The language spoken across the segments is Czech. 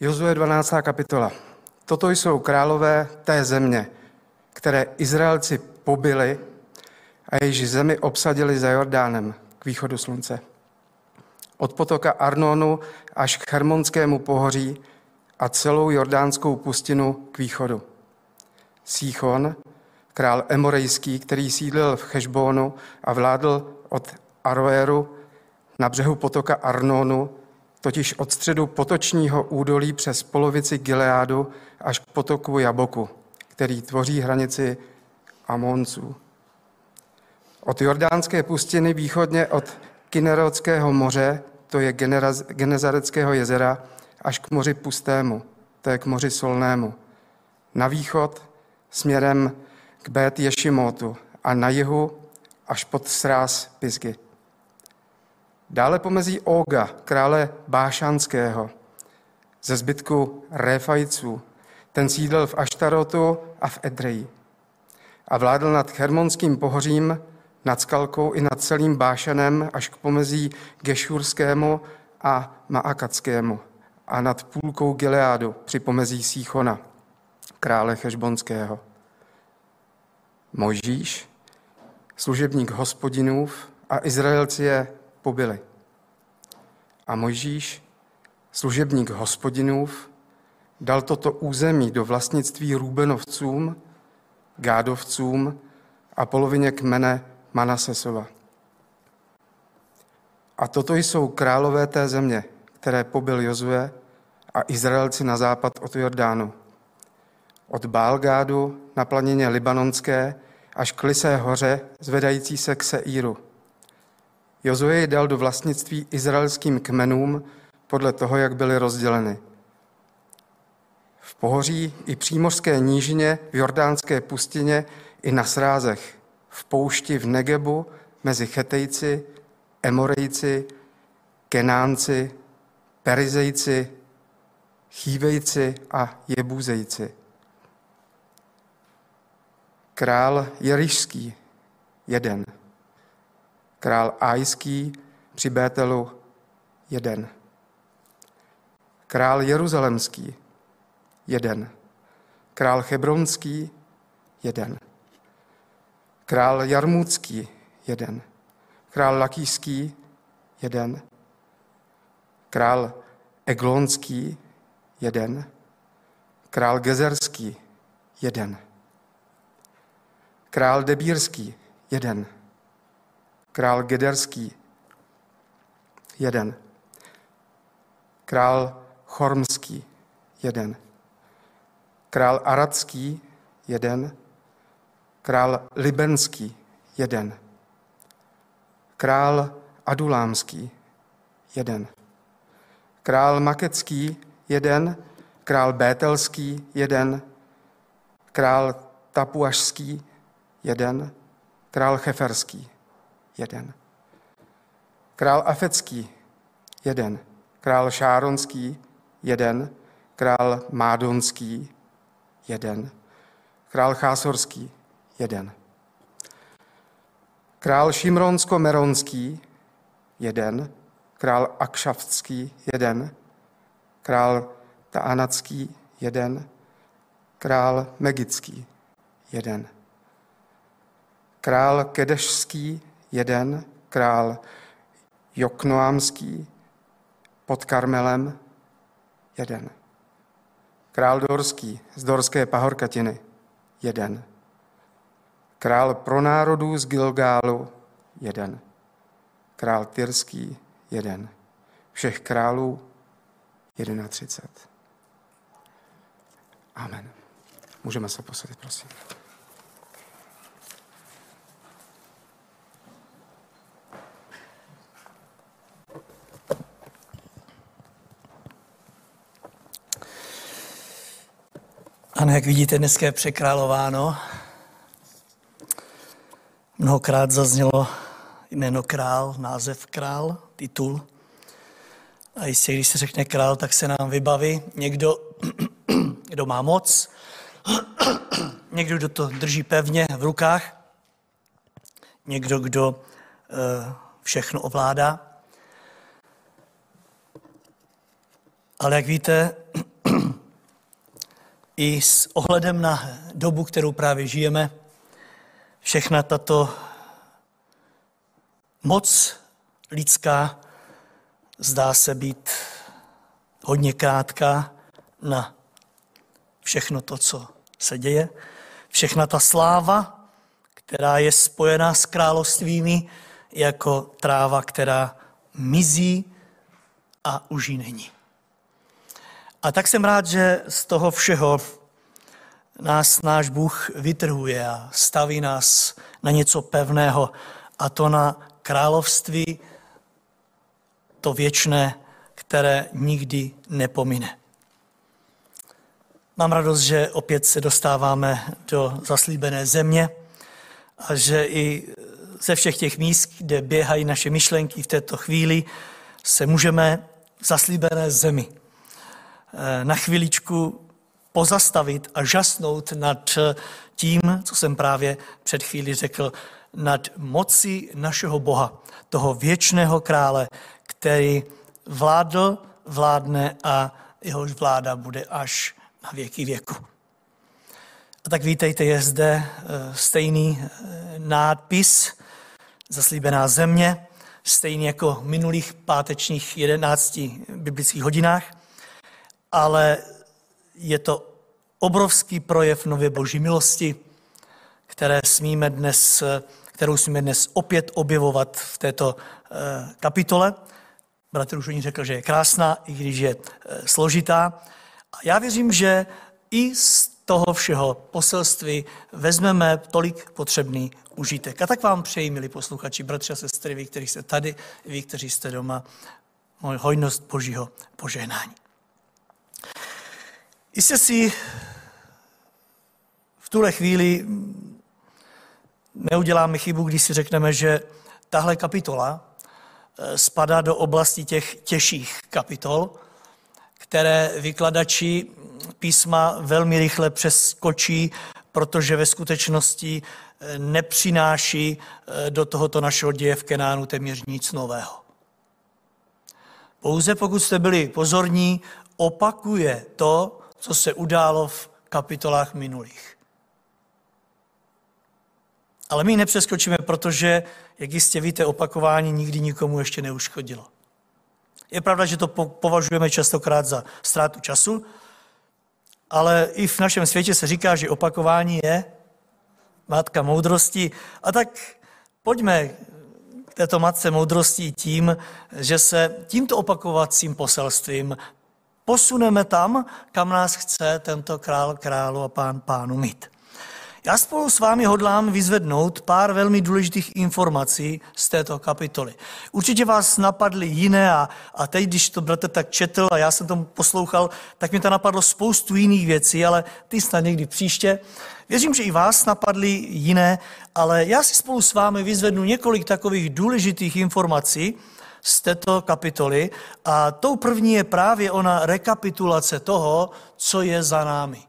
Jozue 12. kapitola. Toto jsou králové té země, které Izraelci pobili a jejíž zemi obsadili za Jordánem k východu slunce. Od potoka Arnonu až k Hermonskému pohoří a celou jordánskou pustinu k východu. Síchon, král Emorejský, který sídlil v Chešbónu a vládl od Aroeru na břehu potoka Arnonu, totiž od středu potočního údolí přes polovici Gileádu až k potoku Jaboku, který tvoří hranici Amonců. Od jordánské pustiny východně od Kinerodského moře, to je Genezareckého jezera, až k moři pustému, to je k moři solnému. Na východ směrem k Bet Ješimotu a na jihu až pod sráz Pisgy. Dále pomezí Oga, krále Bášanského, ze zbytku Réfajců. Ten sídlil v Aštarotu a v Edreji. A vládl nad Hermonským pohořím, nad Skalkou i nad celým Bášanem až k pomezí Gešurskému a Maakackému a nad půlkou Gileádu při pomezí Síchona, krále Chešbonského. Mojžíš, služebník hospodinův a Izraelci je pobili. A Mojžíš, služebník hospodinův, dal toto území do vlastnictví Růbenovcům, Gádovcům a polovině kmene Manasesova. A toto jsou králové té země, které pobil Jozue a Izraelci na západ od Jordánu. Od Bálgádu na planině Libanonské až k Lisé hoře, zvedající se k Seíru. Jozue ji dal do vlastnictví izraelským kmenům podle toho, jak byly rozděleny. V pohoří i přímořské nížině, v jordánské pustině i na srázech, v poušti v Negebu, mezi Chetejci, Emorejci, Kenánci, Perizejci, Chívejci a Jebuzejci. Král Jerišský, jeden. Král Ajský při Bételu, jeden. Král Jeruzalemský, jeden. Král Hebronský, jeden. Král Jarmůcký, jeden. Král Lakýský, jeden. Král Eglonský, jeden. Král Gezerský, jeden. Král Debírský, jeden. Král Gederský, jeden. Král Chormský, jeden. Král Aradský, jeden. Král Libenský, jeden. Král Adulámský, jeden. Král Makecký, jeden. Král Bételský, jeden. Král Tapuašský, jeden. Král Cheferský, jeden. Král Afecký, jeden. Král Šáronský, jeden. Král Mádonský, jeden. Král Chásorský, jeden. Král Šimronsko-Meronský, jeden. Král Akšavský, jeden. Král Taanacký, jeden. Král Megický, jeden král Kedešský jeden, král Joknoámský pod Karmelem jeden. Král Dorský z Dorské pahorkatiny jeden. Král pro národů z Gilgálu jeden. Král Tyrský jeden. Všech králů 31. Amen. Můžeme se posadit, prosím. Ano, jak vidíte, dneska je překrálováno. Mnohokrát zaznělo jméno král, název král, titul. A jistě, když se řekne král, tak se nám vybaví někdo, kdo má moc, někdo, kdo to drží pevně v rukách, někdo, kdo eh, všechno ovládá. Ale jak víte, i s ohledem na dobu, kterou právě žijeme, všechna tato moc lidská zdá se být hodně krátká na všechno to, co se děje, všechna ta sláva, která je spojená s královstvími, jako tráva, která mizí a už jí není. A tak jsem rád, že z toho všeho nás náš Bůh vytrhuje a staví nás na něco pevného, a to na království, to věčné, které nikdy nepomine. Mám radost, že opět se dostáváme do zaslíbené země a že i ze všech těch míst, kde běhají naše myšlenky v této chvíli, se můžeme v zaslíbené zemi na chviličku pozastavit a žasnout nad tím, co jsem právě před chvíli řekl, nad mocí našeho Boha, toho věčného krále, který vládl, vládne a jehož vláda bude až na věky věku. A tak vítejte, je zde eh, stejný eh, nápis Zaslíbená země, stejný jako v minulých pátečních jedenácti biblických hodinách, ale je to obrovský projev nově boží milosti, které smíme dnes, kterou smíme dnes opět objevovat v této eh, kapitole. Bratr už o ní řekl, že je krásná, i když je složitá. A já věřím, že i z toho všeho poselství vezmeme tolik potřebný užitek. A tak vám přeji, milí posluchači, bratři a sestry, vy, kteří jste tady, vy, kteří jste doma, můj hojnost Božího požehnání. Jistě si v tuhle chvíli neuděláme chybu, když si řekneme, že tahle kapitola eh, spadá do oblasti těch těžších kapitol, které vykladači písma velmi rychle přeskočí, protože ve skutečnosti eh, nepřináší eh, do tohoto našeho děje v Kenánu téměř nic nového. Pouze pokud jste byli pozorní, opakuje to, co se událo v kapitolách minulých. Ale my nepřeskočíme, protože, jak jistě víte, opakování nikdy nikomu ještě neuškodilo. Je pravda, že to považujeme častokrát za ztrátu času, ale i v našem světě se říká, že opakování je matka moudrosti. A tak pojďme k této matce moudrosti tím, že se tímto opakovacím poselstvím posuneme tam, kam nás chce tento král králu a pán pánu mít. Já spolu s vámi hodlám vyzvednout pár velmi důležitých informací z této kapitoly. Určitě vás napadly jiné a, a teď, když to bratr tak četl a já jsem tomu poslouchal, tak mi to napadlo spoustu jiných věcí, ale ty snad někdy příště. Věřím, že i vás napadly jiné, ale já si spolu s vámi vyzvednu několik takových důležitých informací z této kapitoly a tou první je právě ona rekapitulace toho, co je za námi.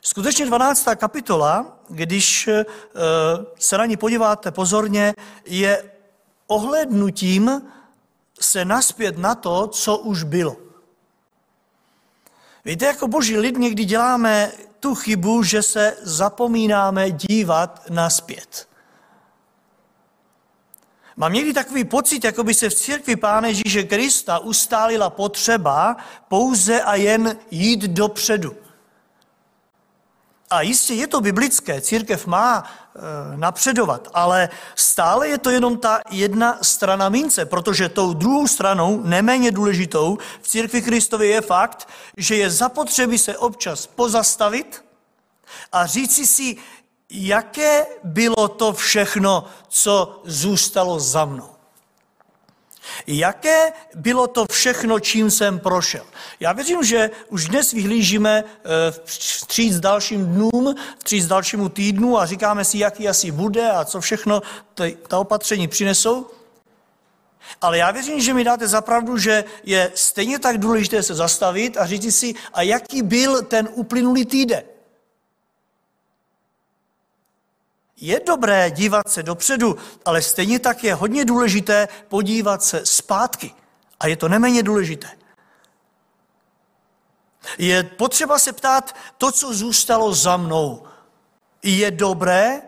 Skutečně 12. kapitola, když eh, se na ní podíváte pozorně, je ohlednutím se naspět na to, co už bylo. Víte, jako boží lid někdy děláme tu chybu, že se zapomínáme dívat naspět. Mám někdy takový pocit, jako by se v církvi Páne Ježíše Krista ustálila potřeba pouze a jen jít dopředu. A jistě je to biblické, církev má e, napředovat, ale stále je to jenom ta jedna strana mince, protože tou druhou stranou, neméně důležitou, v církvi Kristově je fakt, že je zapotřebí se občas pozastavit a říci si, jaké bylo to všechno, co zůstalo za mnou. Jaké bylo to všechno, čím jsem prošel? Já věřím, že už dnes vyhlížíme eh, vstříc dalším dnům, vstříc dalšímu týdnu a říkáme si, jaký asi bude a co všechno ta opatření přinesou. Ale já věřím, že mi dáte zapravdu, že je stejně tak důležité se zastavit a říct si, a jaký byl ten uplynulý týden. Je dobré dívat se dopředu, ale stejně tak je hodně důležité podívat se zpátky. A je to neméně důležité. Je potřeba se ptát, to, co zůstalo za mnou, je dobré,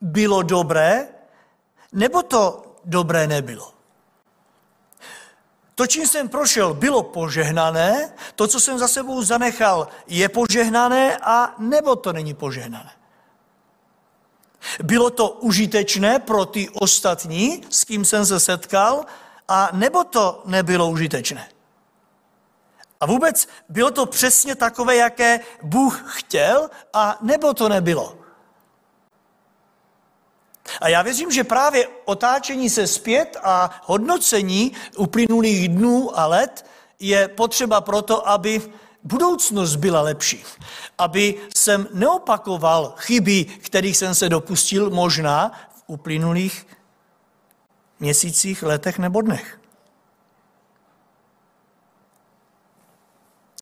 bylo dobré, nebo to dobré nebylo? To, čím jsem prošel, bylo požehnané, to, co jsem za sebou zanechal, je požehnané a nebo to není požehnané. Bylo to užitečné pro ty ostatní, s kým jsem se setkal, a nebo to nebylo užitečné. A vůbec bylo to přesně takové, jaké Bůh chtěl, a nebo to nebylo. A já věřím, že právě otáčení se zpět a hodnocení uplynulých dnů a let je potřeba proto, aby budoucnost byla lepší. Aby jsem neopakoval chyby, kterých jsem se dopustil možná v uplynulých měsících, letech nebo dnech.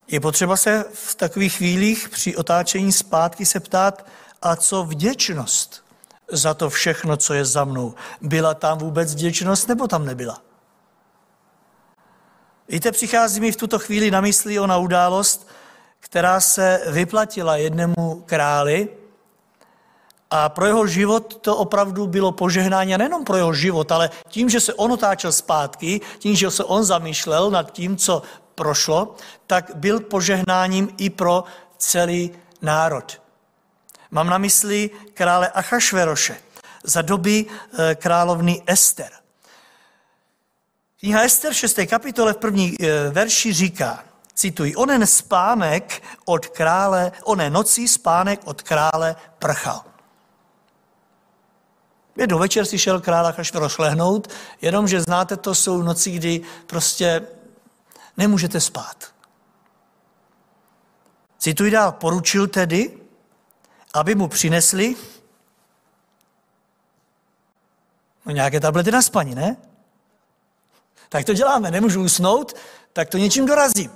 Je potřeba se v takových chvílích při otáčení zpátky se ptát, a co vděčnost za to všechno, co je za mnou. Byla tam vůbec vděčnost, nebo tam nebyla? Víte, přichází mi v tuto chvíli na mysli ona událost, která se vyplatila jednému králi a pro jeho život to opravdu bylo požehnání, a nejenom pro jeho život, ale tím, že se on otáčel zpátky, tím, že se on zamýšlel nad tím, co prošlo, tak byl požehnáním i pro celý národ. Mám na mysli krále Achašveroše za doby eh, královny Ester. Kniha Ester v 6. kapitole v první eh, verši říká, cituji, onen spánek od krále, oné nocí spánek od krále prchal. Jednou večer si šel král Achašveroš lehnout, jenomže znáte, to jsou noci, kdy prostě nemůžete spát. Cituji dál, poručil tedy, aby mu přinesli no nějaké tablety na spaní, ne? Tak to děláme, nemůžu usnout, tak to něčím dorazím.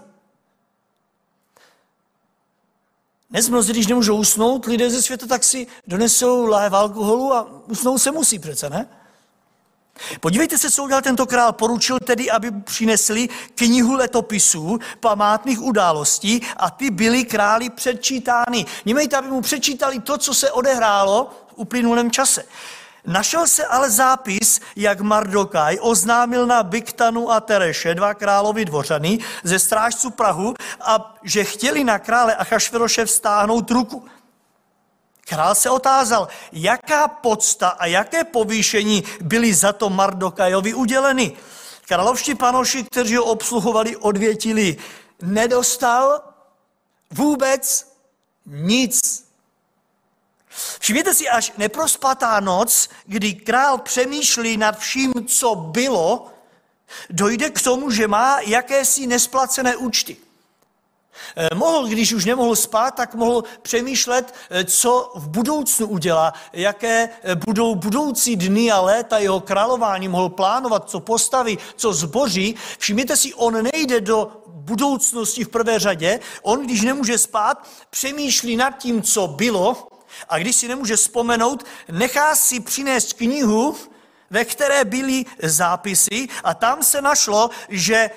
Dnes mnozí, když nemůžou usnout, lidé ze světa tak si donesou láhev alkoholu a usnout se musí přece, ne? Podívejte se, co udělal tento král. Poručil tedy, aby přinesli knihu letopisů, památných událostí a ty byly králi předčítány. Němejte, aby mu přečítali to, co se odehrálo v uplynulém čase. Našel se ale zápis, jak Mardokaj oznámil na Biktanu a Tereše, dva královi dvořany, ze strážců Prahu, a že chtěli na krále Achašveroše vstáhnout ruku. Král se otázal, jaká podsta a jaké povýšení byly za to Mardokajovi uděleny. Královští panoši, kteří ho obsluhovali, odvětili, nedostal vůbec nic. Všimněte si, až neprospatá noc, kdy král přemýšlí nad vším, co bylo, dojde k tomu, že má jakési nesplacené účty. Eh, mohl, když už nemohl spát, tak mohl přemýšlet, eh, co v budoucnu udělá, jaké eh, budou budoucí dny a léta jeho králování, mohl plánovat, co postaví, co zboří. Všimněte si, on nejde do budoucnosti v prvé řadě, on, když nemůže spát, přemýšlí nad tím, co bylo a když si nemůže vzpomenout, nechá si přinést knihu, ve které byly zápisy a tam se našlo, že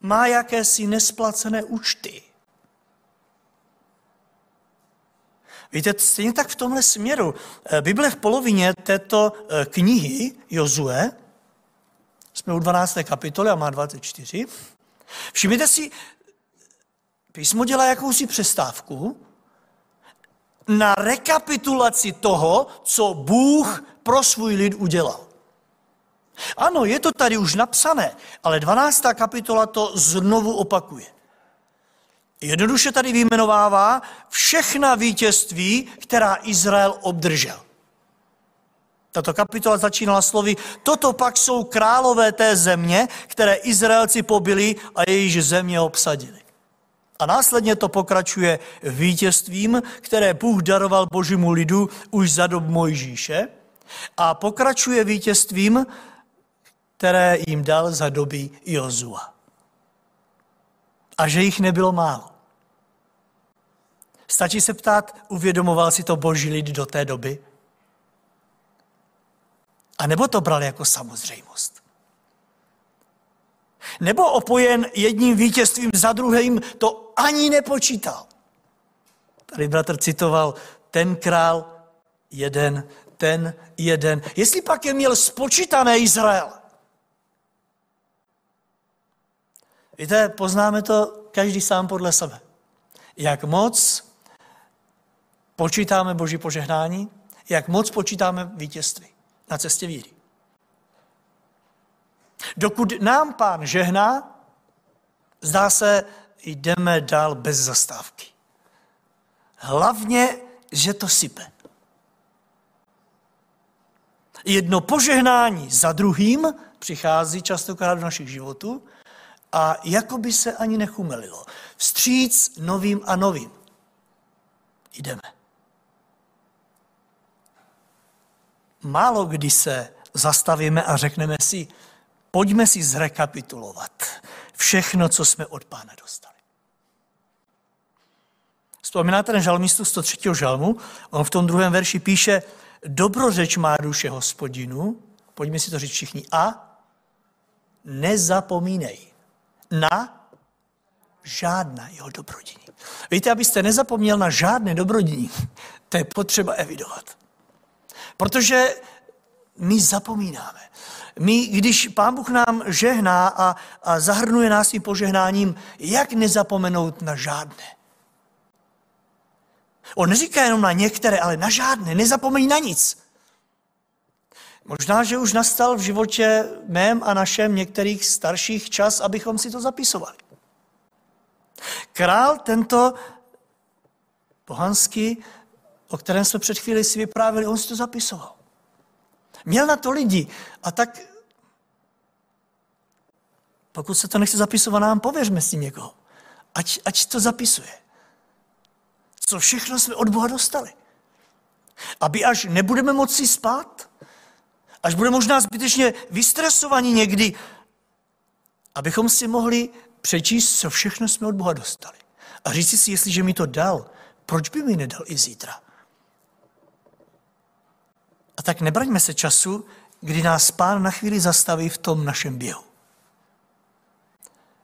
má jakési nesplacené účty. Víte, stejně tak v tomhle směru. Eh, Bible v polovině této eh, knihy Jozue, jsme u 12. kapitoly a má 24, všimněte si, písmo dělá jakousi přestávku na rekapitulaci toho, co Bůh pro svůj lid udělal. Ano, je to tady už napsané, ale 12. kapitola to znovu opakuje. Jednoduše tady vyjmenovává všechna vítězství, která Izrael obdržel. Tato kapitola začínala slovy, toto pak jsou králové té země, které Izraelci pobili a jejíž země obsadili. A následně to pokračuje vítězstvím, které Bůh daroval božímu lidu už za dob Mojžíše a pokračuje vítězstvím, které jim dal za doby Jozua. A že jich nebylo málo. Stačí se ptát, uvědomoval si to boží lid do té doby? A nebo to bral jako samozřejmost? Nebo opojen jedním vítězstvím za druhým, to ani nepočítal. Tady bratr citoval, ten král jeden, ten jeden. Jestli pak je měl spočítané Izrael. Víte, poznáme to každý sám podle sebe. Jak moc počítáme Boží požehnání, jak moc počítáme vítězství na cestě víry. Dokud nám pán žehná, zdá se, jdeme dál bez zastávky. Hlavně, že to sype. Jedno požehnání za druhým přichází častokrát do našich životů a jako by se ani nechumelilo. Vstříc novým a novým. Jdeme. Málo kdy se zastavíme a řekneme si, pojďme si zrekapitulovat všechno, co jsme od pána dostali. Vzpomínáte na žalmistu 103. žalmu? On v tom druhém verši píše, dobrořeč má duše hospodinu, pojďme si to říct všichni, a nezapomínej na žádná jeho dobrodiní. Víte, abyste nezapomněl na žádné dobrodiní, to je potřeba evidovat. Protože my zapomínáme. My, když Pán Bůh nám žehná a, a zahrnuje nás svým požehnáním, jak nezapomenout na žádné? On neříká jenom na některé, ale na žádné. Nezapomeň na nic. Možná, že už nastal v životě mém a našem některých starších čas, abychom si to zapisovali. Král tento pohanský, o kterém jsme před chvíli si vyprávěli, on si to zapisoval. Měl na to lidi. A tak, pokud se to nechce zapisovat nám, pověřme si někoho. Ať, ať to zapisuje. Co všechno jsme od Boha dostali. Aby až nebudeme moci spát, až bude možná zbytečně vystresovaní někdy, abychom si mohli přečíst, co všechno jsme od Boha dostali. A říct si, jestliže mi to dal, proč by mi nedal i zítra? A tak nebraňme se času, kdy nás pán na chvíli zastaví v tom našem běhu.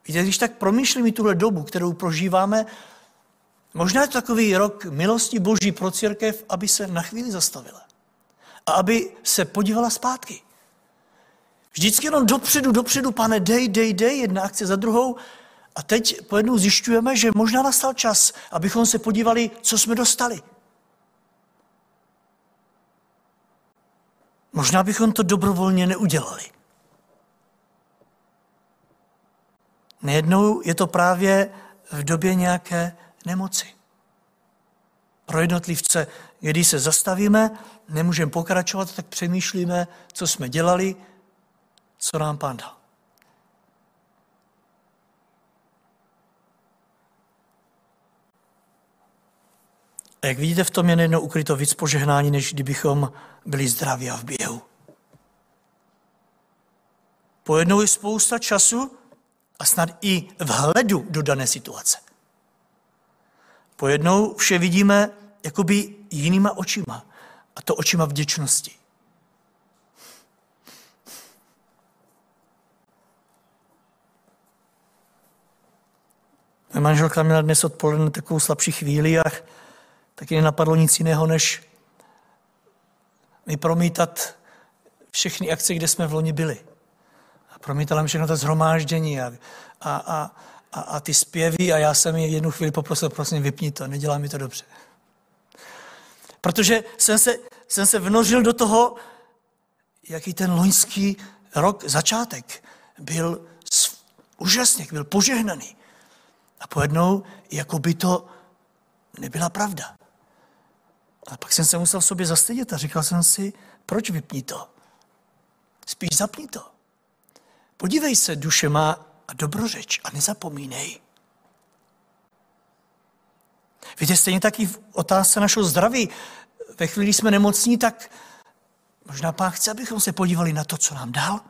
Víte, když tak promýšlím tuhle dobu, kterou prožíváme, možná je to takový rok milosti Boží pro církev, aby se na chvíli zastavila. A aby se podívala zpátky. Vždycky jenom dopředu, dopředu, pane, dej, dej, dej, jedna akce za druhou. A teď pojednou zjišťujeme, že možná nastal čas, abychom se podívali, co jsme dostali. Možná bychom to dobrovolně neudělali. Nejednou je to právě v době nějaké nemoci. Pro jednotlivce, když se zastavíme, nemůžeme pokračovat, tak přemýšlíme, co jsme dělali, co nám pán dal. A jak vidíte, v tom je nejednou ukryto víc požehnání, než kdybychom byli zdraví a v běhu. Pojednou je spousta času a snad i vhledu do dané situace. Pojednou vše vidíme jakoby jinýma očima. A to očima vděčnosti. Moje manželka měla dnes odpoledne takovou slabší chvíli a taky nenapadlo nic jiného, než mi promítat všechny akce, kde jsme v loni byli. A promítala všechno to zhromáždění a, a, a, a, a ty zpěvy a já jsem ji jednu chvíli poprosil, prosím, vypni to, nedělá mi to dobře. Protože jsem se, jsem se vnořil do toho, jaký ten loňský rok, začátek, byl úžasný, byl požehnaný. A pojednou, jako by to nebyla pravda. A pak jsem se musel v sobě zastydět a říkal jsem si, proč vypni to? Spíš zapni to. Podívej se, duše má a dobrořeč a nezapomínej. Víte, stejně taky v otázce našeho zdraví. Ve chvíli, jsme nemocní, tak možná pán chce, abychom se podívali na to, co nám dal.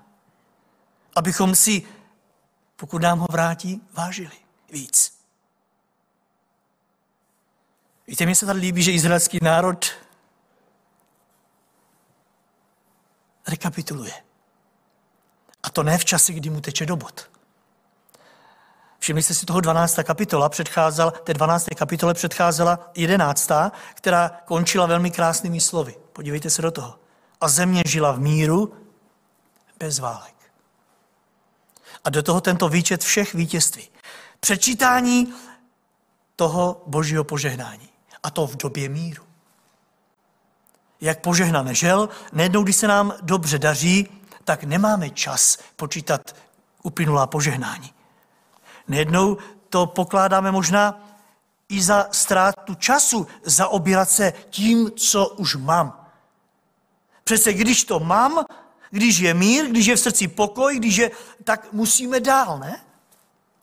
Abychom si, pokud nám ho vrátí, vážili víc. Víte, mně se tady líbí, že izraelský národ rekapituluje. A to ne v čase, kdy mu teče do bod. Všimli jste si toho 12. kapitola, předcházel, té 12. kapitole předcházela 11., která končila velmi krásnými slovy. Podívejte se do toho. A země žila v míru bez válek. A do toho tento výčet všech vítězství. Přečítání toho božího požehnání. A to v době míru. Jak požehnané žel, nejednou, když se nám dobře daří, tak nemáme čas počítat uplynulá požehnání. Nejednou to pokládáme možná i za ztrátu času zaobírat se tím, co už mám. Přece když to mám, když je mír, když je v srdci pokoj, když je, tak musíme dál, ne?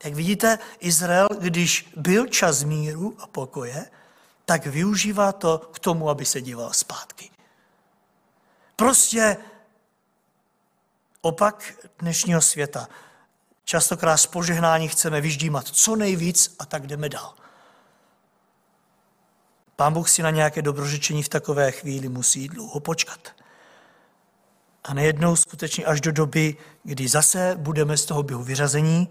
Jak vidíte, Izrael, když byl čas míru a pokoje, tak využívá to k tomu, aby se díval zpátky. Prostě opak dnešního světa. Častokrát z požehnání chceme vyždímat co nejvíc a tak jdeme dál. Pán Bůh si na nějaké dobrořečení v takové chvíli musí dlouho počkat. A nejednou skutečně až do doby, kdy zase budeme z toho běhu vyřazení,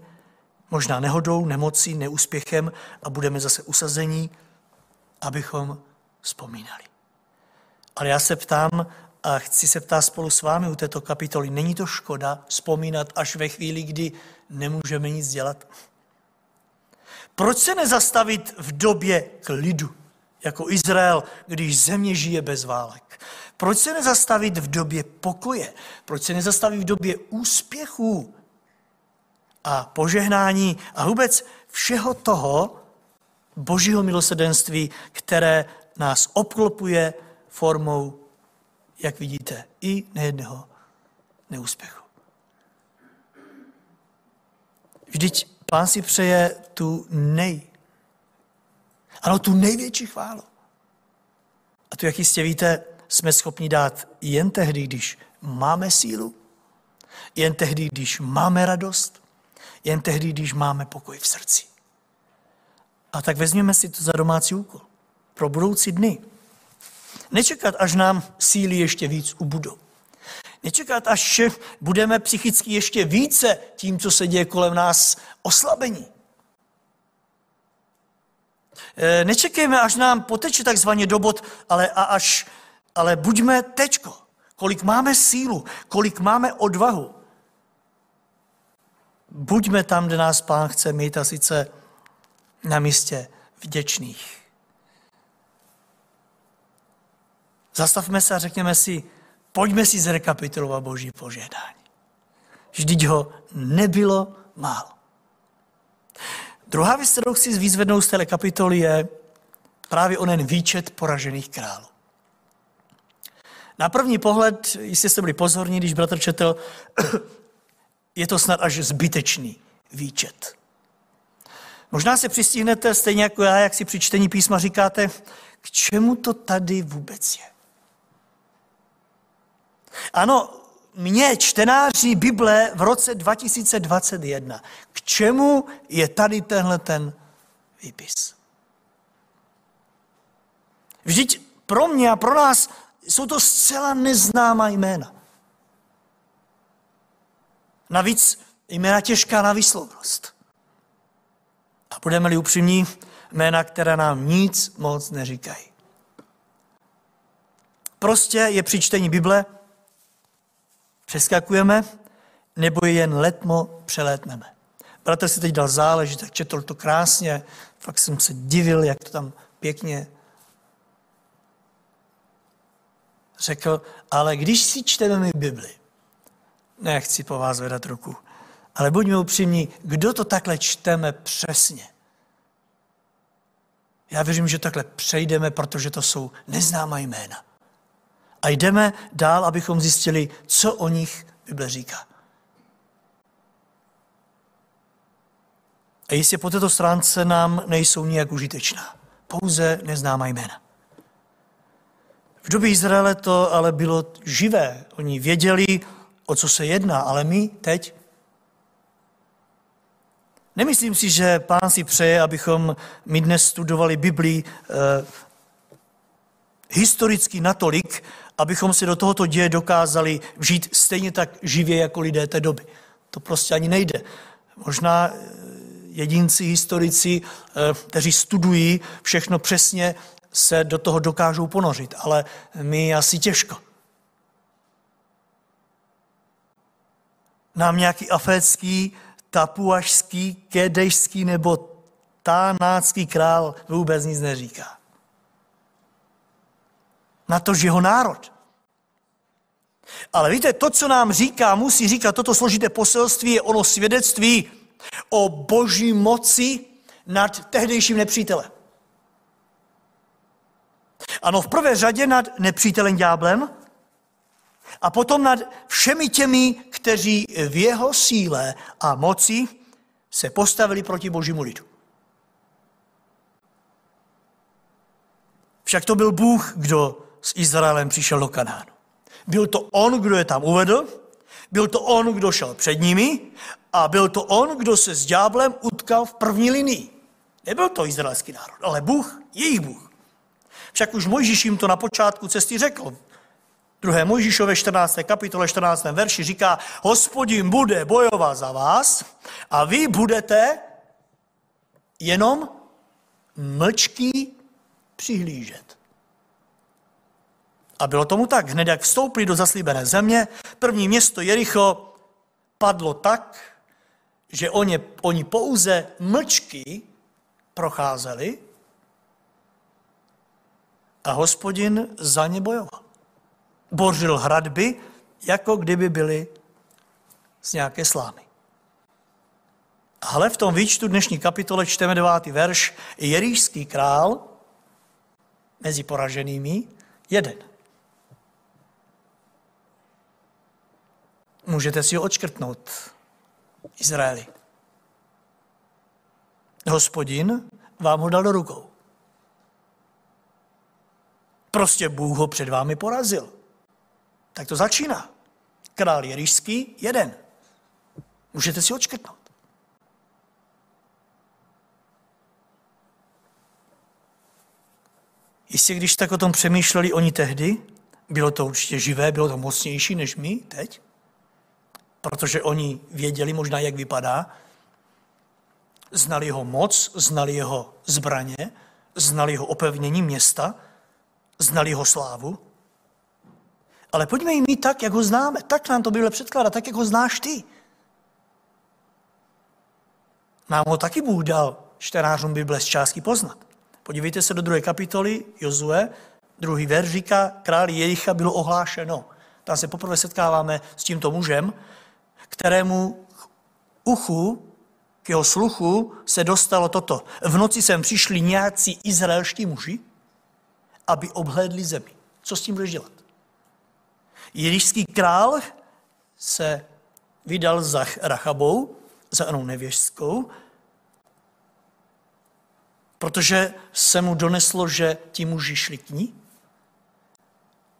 možná nehodou, nemocí, neúspěchem a budeme zase usazení, abychom vzpomínali. Ale já se ptám a chci se ptát spolu s vámi u této kapitoly, není to škoda vzpomínat až ve chvíli, kdy nemůžeme nic dělat? Proč se nezastavit v době klidu, jako Izrael, když země žije bez válek? Proč se nezastavit v době pokoje? Proč se nezastavit v době úspěchů a požehnání a vůbec všeho toho božího milosedenství, které nás obklopuje formou, jak vidíte, i nejedného neúspěchu. Vždyť pán si přeje tu nej, ano, tu největší chválu. A tu, jak jistě víte, jsme schopni dát jen tehdy, když máme sílu, jen tehdy, když máme radost, jen tehdy, když máme pokoj v srdci. A tak vezměme si to za domácí úkol pro budoucí dny. Nečekat, až nám síly ještě víc ubudou. Nečekat, až budeme psychicky ještě více tím, co se děje kolem nás, oslabení. E, nečekejme, až nám poteče takzvaně dobot, ale, a až, ale buďme tečko. Kolik máme sílu, kolik máme odvahu. Buďme tam, kde nás Pán chce mít a sice na místě vděčných. Zastavme se a řekněme si, pojďme si zrekapitulovat Boží požehnání. Vždyť ho nebylo málo. Druhá věc, kterou chci vyzvednout z té kapitoly, je právě onen výčet poražených králů. Na první pohled, jistě jste byli pozorní, když bratr četl, je to snad až zbytečný výčet. Možná se přistihnete stejně jako já, jak si při čtení písma říkáte, k čemu to tady vůbec je. Ano, mě, čtenáři Bible v roce 2021, k čemu je tady tenhle ten výpis? Vždyť pro mě a pro nás jsou to zcela neznámá jména. Navíc jména těžká na výslovnost. A budeme-li upřímní, jména, která nám nic moc neříkají. Prostě je při čtení Bible, přeskakujeme, nebo je jen letmo přelétneme. Bratr si teď dal záležit, tak četl to krásně, fakt jsem se divil, jak to tam pěkně řekl, ale když si čteme mi Bibli, nechci po vás vedat ruku, ale buďme upřímní, kdo to takhle čteme přesně? Já věřím, že takhle přejdeme, protože to jsou neznámá jména. A jdeme dál, abychom zjistili, co o nich Bible říká. A jistě po této stránce nám nejsou nijak užitečná. Pouze neznámá jména. V době Izraele to ale bylo živé. Oni věděli, o co se jedná, ale my teď Nemyslím si, že pán si přeje, abychom my dnes studovali Biblii eh, historicky natolik, abychom si do tohoto děje dokázali vžít stejně tak živě jako lidé té doby. To prostě ani nejde. Možná eh, jedinci, historici, eh, kteří studují všechno přesně, se do toho dokážou ponořit, ale my asi těžko. Nám nějaký afécký, tapuašský, kedejský nebo tánácký král vůbec nic neříká. Na to, že jeho národ. Ale víte, to, co nám říká, musí říkat toto složité poselství, je ono svědectví o boží moci nad tehdejším nepřítelem. Ano, v prvé řadě nad nepřítelem ďáblem a potom nad všemi těmi, kteří v jeho síle a moci se postavili proti božímu lidu. Však to byl Bůh, kdo s Izraelem přišel do Kanánu. Byl to on, kdo je tam uvedl, byl to on, kdo šel před nimi a byl to on, kdo se s ďáblem utkal v první linii. Nebyl to izraelský národ, ale Bůh, jejich Bůh. Však už Mojžíš jim to na počátku cesty řekl. Druhé Mojžíšové 14. kapitole 14. verši říká, hospodin bude bojovat za vás a vy budete jenom mlčký přihlížet. A bylo tomu tak. Hned jak vstoupili do zaslíbené země, první město Jericho padlo tak, že oni, oni pouze mlčky procházeli a hospodin za ně bojoval. Bořil hradby, jako kdyby byly z nějaké slámy. Ale v tom výčtu dnešní kapitole čteme devátý verš. Jeríšský král mezi poraženými jeden. Můžete si ho odškrtnout, Izraeli. Hospodin vám ho dal do rukou. Prostě Bůh ho před vámi porazil. Tak to začíná. Král Jerišský, jeden. Můžete si odškrtnout. Jistě, když tak o tom přemýšleli oni tehdy, bylo to určitě živé, bylo to mocnější než my teď, protože oni věděli možná, jak vypadá, znali jeho moc, znali jeho zbraně, znali jeho opevnění města, znali jeho slávu. Ale pojďme jim mít tak, jak ho známe. Tak nám to Bible předkládá, tak, jak ho znáš ty. Nám ho taky Bůh dal čtenářům Bible z částky poznat. Podívejte se do druhé kapitoly Jozue, druhý verš říká, králi Jericha bylo ohlášeno. Tam se poprvé setkáváme s tímto mužem, kterému uchu, k jeho sluchu se dostalo toto. V noci sem přišli nějací izraelští muži, aby obhlédli zemi. Co s tím budeš dělat? Jerišský král se vydal za Rachabou, za onou nevěžskou, protože se mu doneslo, že ti muži šli k ní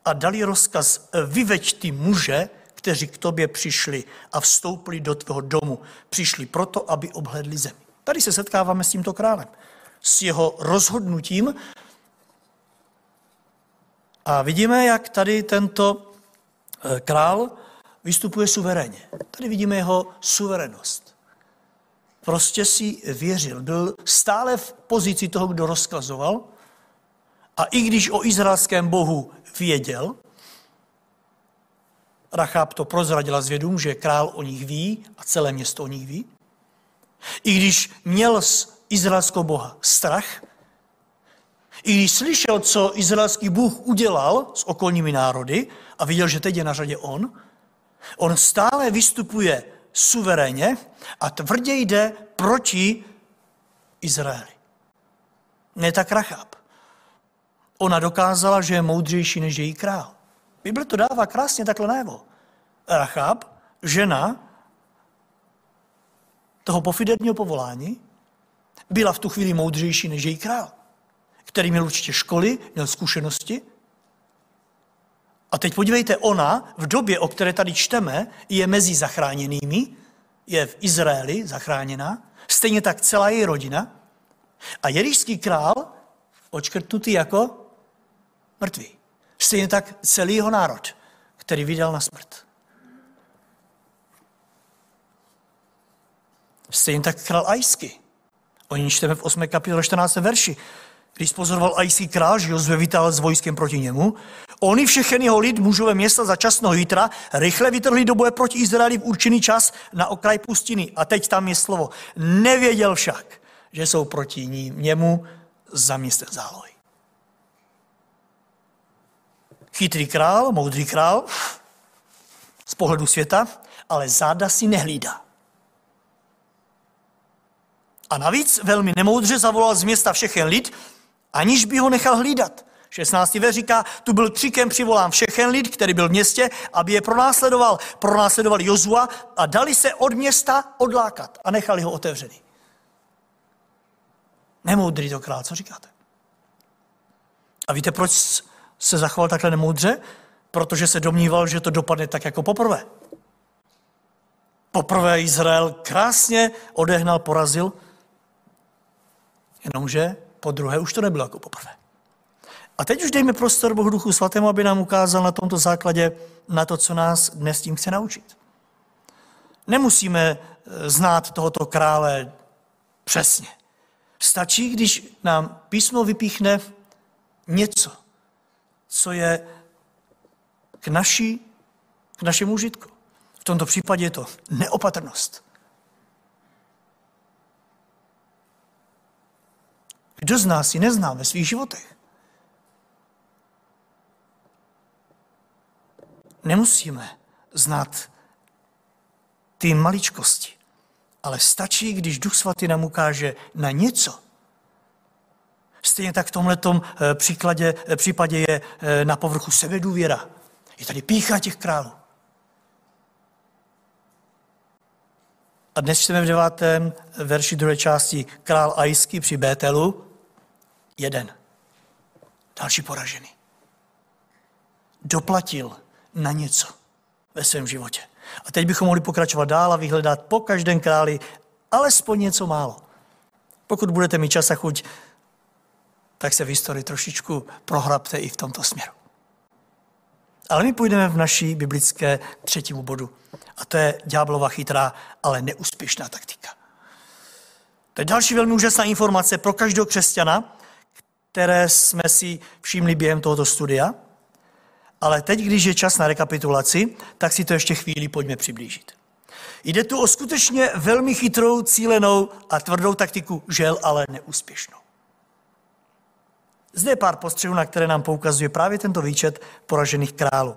a dali rozkaz, vyveď ty muže, kteří k tobě přišli a vstoupili do tvého domu. Přišli proto, aby obhledli zemi. Tady se setkáváme s tímto králem. S jeho rozhodnutím. A vidíme, jak tady tento král vystupuje suverénně. Tady vidíme jeho suverenost. Prostě si věřil. Byl stále v pozici toho, kdo rozkazoval. A i když o izraelském bohu věděl, Rachab to prozradila z vědům, že král o nich ví a celé město o nich ví. I když měl z izraelského boha strach, i slyšel, co izraelský Bůh udělal s okolními národy a viděl, že teď je na řadě on, on stále vystupuje suverénně a tvrdě jde proti Izraeli. Ne tak Rachab. Ona dokázala, že je moudřejší než její král. Bible to dává krásně takhle najevo. Rachab, žena toho pofidetního povolání, byla v tu chvíli moudřejší než její král, který měl určitě školy, měl zkušenosti. A teď podívejte, ona v době, o které tady čteme, je mezi zachráněnými, je v Izraeli zachráněna, stejně tak celá její rodina. A jerišský král očkrtnutý jako mrtvý. Stejně tak celý jeho národ, který vydal na smrt. Stejně tak král Ajsky, Oni čteme v 8. kapitole 14. verši. Když pozoroval ajský král, že Jozue vytáhl s vojskem proti němu, oni všechny jeho lid, mužové města za časného jítra, rychle vytrhli do boje proti Izraeli v určený čas na okraj pustiny. A teď tam je slovo. Nevěděl však, že jsou proti ní, němu za městem zálohy. Chytrý král, moudrý král, z pohledu světa, ale záda si nehlídá. A navíc velmi nemoudře zavolal z města všechen lid, aniž by ho nechal hlídat. 16. ve říká, tu byl křikem přivolán všechen lid, který byl v městě, aby je pronásledoval. Pronásledoval Jozua a dali se od města odlákat a nechali ho otevřený. Nemoudrý to král, co říkáte? A víte, proč se zachoval takhle nemoudře? Protože se domníval, že to dopadne tak jako poprvé. Poprvé Izrael krásně odehnal, porazil, jenomže po druhé už to nebylo jako poprvé. A teď už dejme prostor Bohu Duchu Svatému, aby nám ukázal na tomto základě na to, co nás dnes tím chce naučit. Nemusíme eh, znát tohoto krále přesně. Stačí, když nám písmo vypíchne něco, co je k, naší, k našemu užitku. V tomto případě je to neopatrnost. Kdo z nás ji nezná ve svých životech? Nemusíme znát ty maličkosti, ale stačí, když Duch Svatý nám ukáže na něco. Stejně tak v tomhle eh, příkladě, eh, případě je eh, na povrchu sebedůvěra. Je tady pícha těch králů. A dnes čteme v devátém verši druhé části král Ajský při Bételu. Jeden. Další poražený. Doplatil na něco ve svém životě. A teď bychom mohli pokračovat dál a vyhledat po každém králi alespoň něco málo. Pokud budete mít čas a chuť, tak se v historii trošičku prohrabte i v tomto směru. Ale my půjdeme v naší biblické třetímu bodu. A to je ďáblova chytrá, ale neúspěšná taktika. To je další velmi úžasná informace pro každého křesťana, které jsme si všimli během tohoto studia. Ale teď, když je čas na rekapitulaci, tak si to ještě chvíli pojďme přiblížit. Jde tu o skutečně velmi chytrou, cílenou a tvrdou taktiku, žel ale neúspěšnou. Zde je pár postřehů, na které nám poukazuje právě tento výčet poražených králů.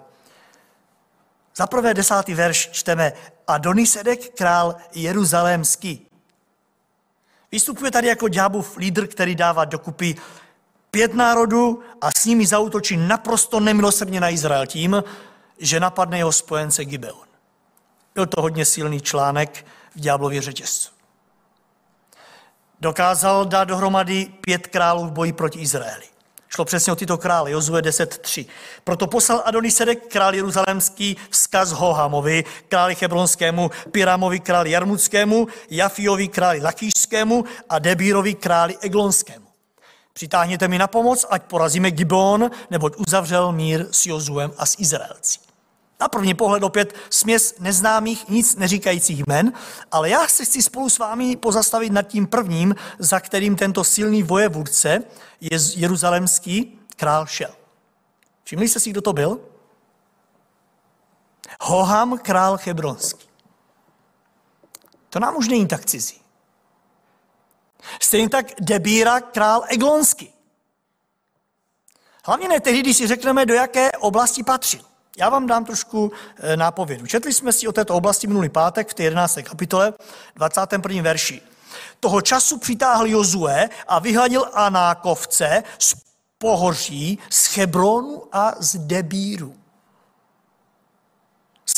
Za prvé desátý verš čteme Adonisedek, král jeruzalémský. Vystupuje tady jako ďábův lídr, který dává dokupy pět národů a s nimi zautočí naprosto nemilosrdně na Izrael tím, že napadne jeho spojence Gibeon. Byl to hodně silný článek v ďáblově řetězcu. Dokázal dát dohromady pět králů v boji proti Izraeli. Šlo přesně o tyto krále, Jozue 10.3. Proto poslal Adonisedek, král jeruzalémský, vzkaz Hohamovi, králi Hebronskému, Piramovi, králi Jarmuckému, Jafiovi, králi Lakýšskému a Debírovi, králi Eglonskému. Přitáhněte mi na pomoc, ať porazíme Gibon, neboť uzavřel mír s Jozuem a s Izraelci. Na první pohled opět směs neznámých, nic neříkajících jmen, ale já se chci spolu s vámi pozastavit nad tím prvním, za kterým tento silný vojevůdce, je jeruzalemský král šel. Všimli jste si, kdo to byl? Hoham, král Hebronský. To nám už není tak cizí. Stejně tak Debíra, král Eglonský. Hlavně ne tehdy, když si řekneme, do jaké oblasti patřil. Já vám dám trošku eh, nápovědu. Četli jsme si o této oblasti minulý pátek v té 11. kapitole, 21. verši. Toho času přitáhl Jozue a vyhladil Anákovce z pohoří, z Hebronu a z Debíru.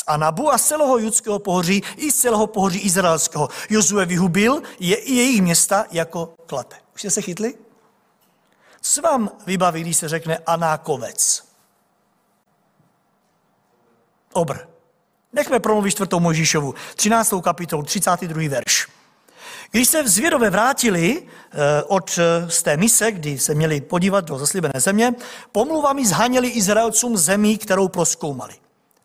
Z Anabu a z celého judského pohoří i z celého pohoří izraelského. Jozue vyhubil je i jejich města jako klate. Už jste se chytli? Co se vám vybaví, když se řekne Anákovec? Obr. Nechme promluvit čtvrtou Možíšovu, 13. kapitolu, 32. verš. Když se zvědové vrátili eh, od, eh, z té mise, kdy se měli podívat do zaslíbené země, pomluvami zhaněli Izraelcům zemí, kterou proskoumali.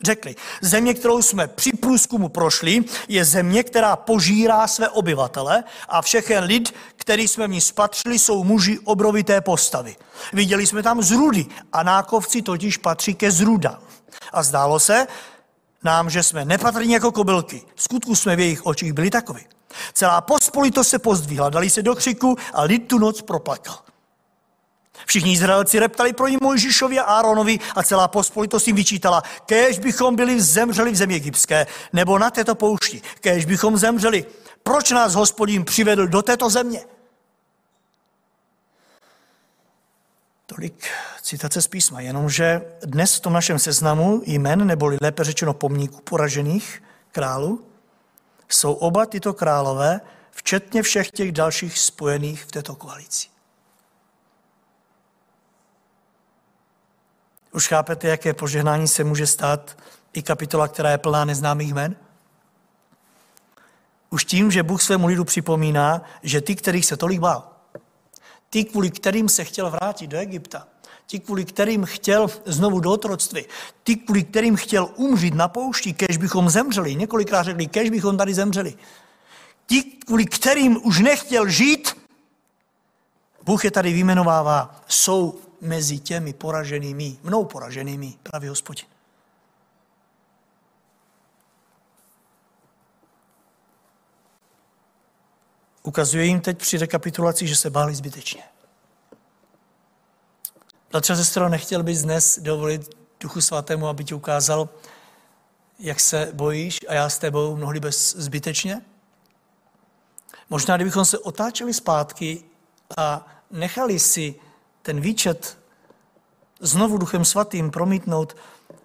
Řekli, země, kterou jsme při průzkumu prošli, je země, která požírá své obyvatele a všechen lid, který jsme v ní spatřili, jsou muži obrovité postavy. Viděli jsme tam zrudy a nákovci totiž patří ke zrudám. A zdálo se nám, že jsme nepatrní jako kobylky. V skutku jsme v jejich očích byli takoví. Celá pospolitost se pozdvihla, dali se do křiku a lid tu noc proplakal. Všichni Izraelci reptali pro ní Mojžišovi a Áronovi a celá pospolitost jim vyčítala, kež bychom byli zemřeli v zemi egyptské, nebo na této poušti, kež bychom zemřeli. Proč nás hospodin přivedl do této země? Tolik citace z písma, jenomže dnes v tom našem seznamu jmen, neboli lépe řečeno pomníků poražených králů, jsou oba tyto králové, včetně všech těch dalších spojených v této koalici. Už chápete, jaké požehnání se může stát i kapitola, která je plná neznámých jmen? Už tím, že Bůh svému lidu připomíná, že ty, kterých se tolik bál, ty, kvůli kterým se chtěl vrátit do Egypta, ti, kvůli kterým chtěl znovu do otroctví, ty, kvůli kterým chtěl umřít na poušti, kež bychom zemřeli, několikrát řekli, kež bychom tady zemřeli, ti, kvůli kterým už nechtěl žít, Bůh je tady vyjmenovává, jsou mezi těmi poraženými, mnou poraženými, pravý hospodin. Ukazuje jim teď při rekapitulaci, že se báli zbytečně. Bratře sestro, nechtěl bys dnes dovolit Duchu Svatému, aby ti ukázal, jak se bojíš a já s tebou mnohdy bez zbytečně? Možná, kdybychom se otáčeli zpátky a nechali si ten výčet znovu Duchem Svatým promítnout,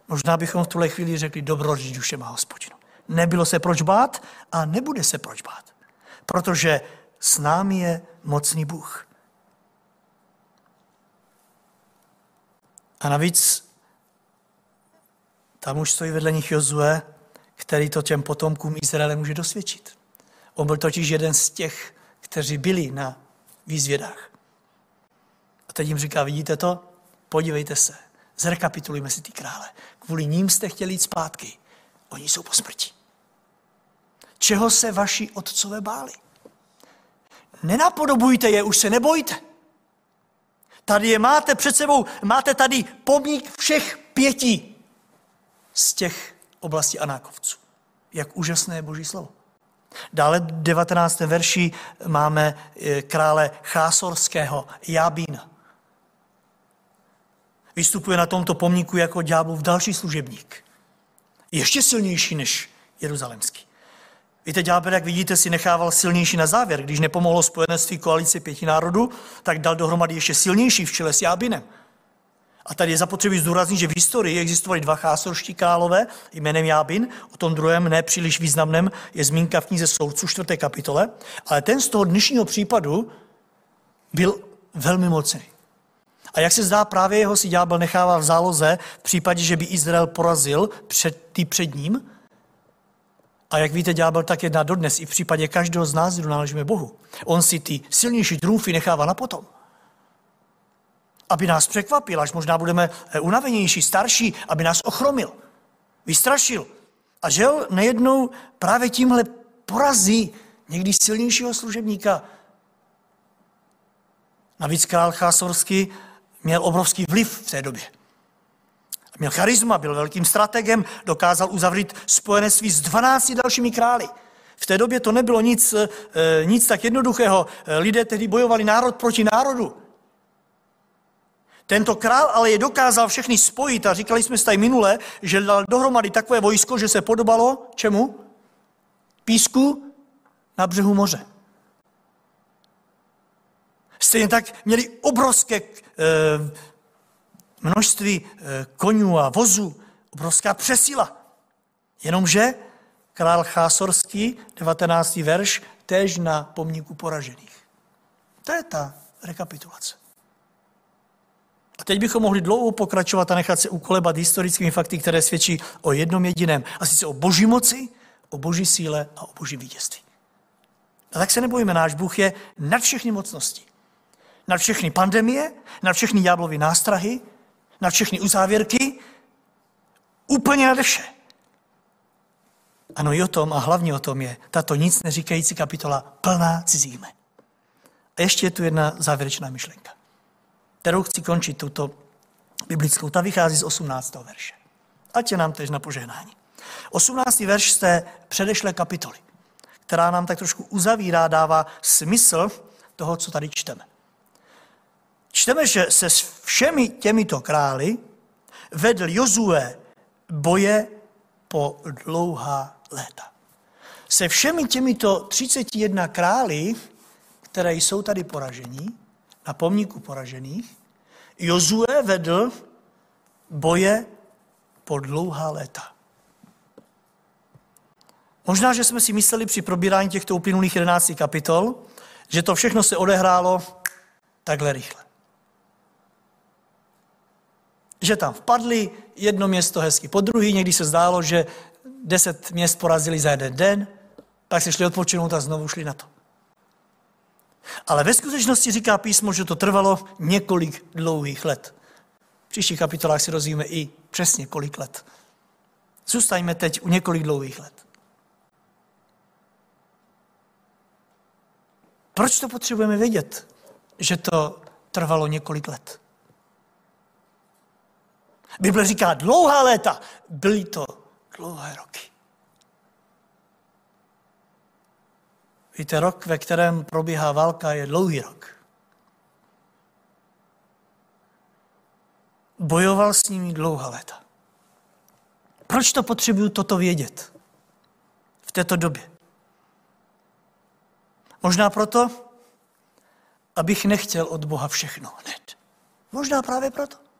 možná bychom v tuhle chvíli řekli, dobrořič duše má hospodinu. Nebylo se proč bát a nebude se proč bát, protože s námi je mocný Bůh. A navíc tam už stojí vedle nich Jozue, který to těm potomkům Izraele může dosvědčit. On byl totiž jeden z těch, kteří byli na výzvědách. A teď jim říká, vidíte to? Podívejte se, zrekapitulujme si ty krále. Kvůli ním jste chtěli jít zpátky. Oni jsou po smrti. Čeho se vaši otcové báli? Nenapodobujte je, už se nebojte. Tady je máte před sebou, máte tady pomník všech pěti z těch oblastí Anákovců. Jak úžasné je Boží slovo. Dále v 19. verši máme eh, krále Chásorského, Jabína. Vystupuje na tomto pomníku jako ďáblův další služebník. Ještě silnější než jeruzalemský. Víte, ďábel, jak vidíte, si nechával silnější na závěr. Když nepomohlo spojenectví koalici pěti národů, tak dal dohromady ještě silnější v čele s Jábinem. A tady je zapotřebí zdůraznit, že v historii existovali dva chásorští králové jménem Jábin, o tom druhém nepříliš významném je zmínka v knize soudců 4. kapitole, ale ten z toho dnešního případu byl velmi mocný. A jak se zdá, právě jeho si ďábel nechává v záloze v případě, že by Izrael porazil před, ty před ním. A jak víte, ďábel tak jedná dodnes i v případě každého z nás, kdo náležíme Bohu. On si ty silnější trůfy nechává na potom. Aby nás překvapil, až možná budeme eh, unavenější, starší, aby nás ochromil, vystrašil. A žel nejednou právě tímhle porazí někdy silnějšího služebníka. Navíc král Chásorský měl obrovský vliv v té době. Měl charisma, byl velkým strategem, dokázal uzavřít spojenectví s 12 dalšími králi. V té době to nebylo nic, eh, nic tak jednoduchého. Lidé tehdy bojovali národ proti národu. Tento král ale je dokázal všechny spojit a říkali jsme si tady minule, že dal dohromady takové vojsko, že se podobalo čemu? Písku na břehu moře. Stejně tak měli obrovské e, množství e, konňů a vozů, obrovská přesila. Jenomže král Chásorský, 19. verš, též na pomníku poražených. To je ta rekapitulace. A teď bychom mohli dlouho pokračovat a nechat se ukolebat historickými fakty, které svědčí o jednom jediném, a sice o boží moci, o boží síle a o boží vítězství. A tak se nebojíme, náš Bůh je nad všechny mocnosti na všechny pandemie, na všechny ďáblovy nástrahy, na všechny uzávěrky. Úplně nade vše. Ano, i o tom a hlavně o tom je tato nic neříkající kapitola plná cizíme. A ještě je tu jedna závěrečná myšlenka, kterou chci končit tuto biblickou. Ta vychází z 18. verše. Ať je nám tež na požehnání. 18. verš z té předešlé kapitoly, která nám tak trošku uzavírá, dává smysl toho, co tady čteme. Čteme, že se s všemi těmito krály vedl Jozue boje po dlouhá léta. Se všemi těmito 31 krály, které jsou tady poražení, na pomníku poražených, Jozue vedl boje po dlouhá léta. Možná, že jsme si mysleli při probírání těchto uplynulých 11 kapitol, že to všechno se odehrálo takhle rychle. Že tam vpadli jedno město hezky po druhý, někdy se zdálo, že deset měst porazili za jeden den, pak se šli odpočinout a znovu šli na to. Ale ve skutečnosti říká písmo, že to trvalo několik dlouhých let. V příštích kapitolách si rozvíme i přesně kolik let. Zůstaňme teď u několik dlouhých let. Proč to potřebujeme vědět, že to trvalo několik let? Bible říká dlouhá léta. Byly to dlouhé roky. Víte, rok, ve kterém probíhá válka, je dlouhý rok. Bojoval s nimi dlouhá léta. Proč to potřebuju toto vědět v této době? Možná proto, abych nechtěl od Boha všechno hned. Možná právě proto.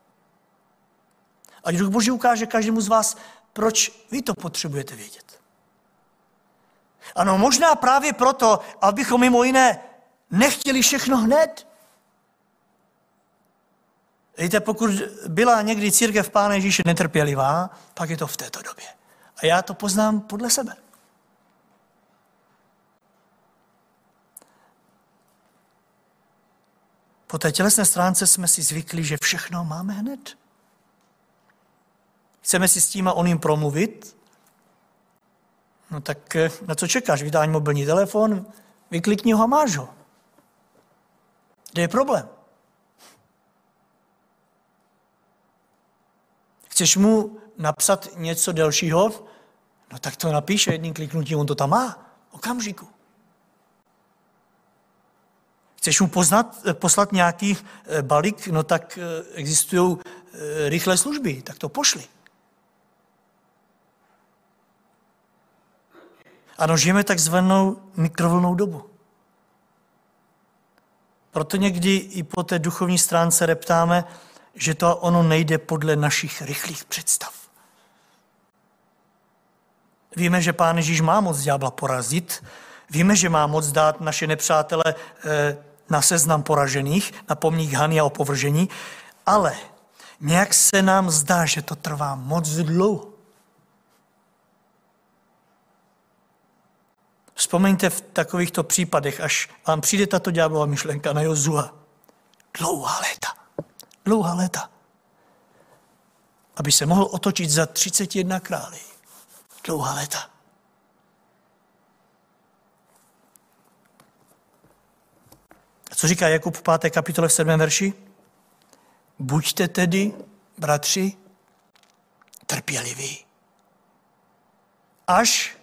Ať Duch Boží ukáže každému z vás, proč vy to potřebujete vědět. Ano, možná právě proto, abychom mimo jiné nechtěli všechno hned. Víte, pokud byla někdy církev Pána Ježíše netrpělivá, pak je to v této době. A já to poznám podle sebe. Po té tělesné stránce jsme si zvykli, že všechno máme hned. Chceme si s tím a oným promluvit? No tak eh, na co čekáš? Vydání mobilní telefon, vyklikni ho a máš ho. Kde je problém? Chceš mu napsat něco delšího? No tak to napíše jedním kliknutím, on to tam má. Okamžiku. Chceš mu poznat, eh, poslat nějaký eh, balík? No tak existují rychlé služby, tak to pošli. Ano, žijeme takzvanou mikrovlnou dobu. Proto někdy i po té duchovní stránce reptáme, že to ono nejde podle našich rychlých představ. Víme, že Pán Ježíš má moc ďábla porazit, víme, že má moc dát naše nepřátele eh, na seznam poražených, na pomník Hany a opovržení, ale nějak se nám zdá, že to trvá moc dlouho. Vzpomeňte v takovýchto případech, až vám přijde tato ďáblová myšlenka na Jozua. Dlouhá léta. Dlouhá léta. Aby se mohl otočit za 31 králi. Dlouhá léta. A co říká Jakub v 5. kapitole v 7. verši? Buďte tedy, bratři, trpěliví. Až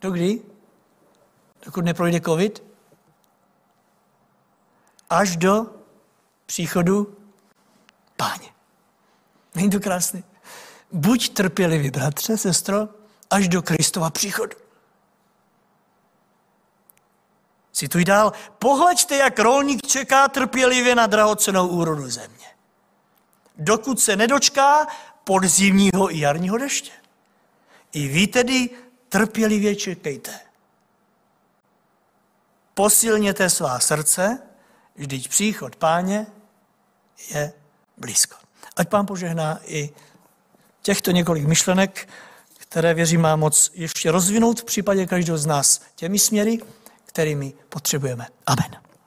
do kdy? Dokud neprojde covid, až do příchodu páně. Není to krásné? Buď trpělivý, bratře, sestro, až do Kristova příchodu. Cituji dál. Pohleďte, jak rolník čeká trpělivě na drahocenou úrodu země. Dokud se nedočká podzimního i jarního deště. I vy tedy trpělivě čekejte posilněte svá srdce, vždyť příchod páně je blízko. Ať pán požehná i těchto několik myšlenek, které věřím má moc ještě rozvinout v případě každého z nás těmi směry, kterými potřebujeme. Amen.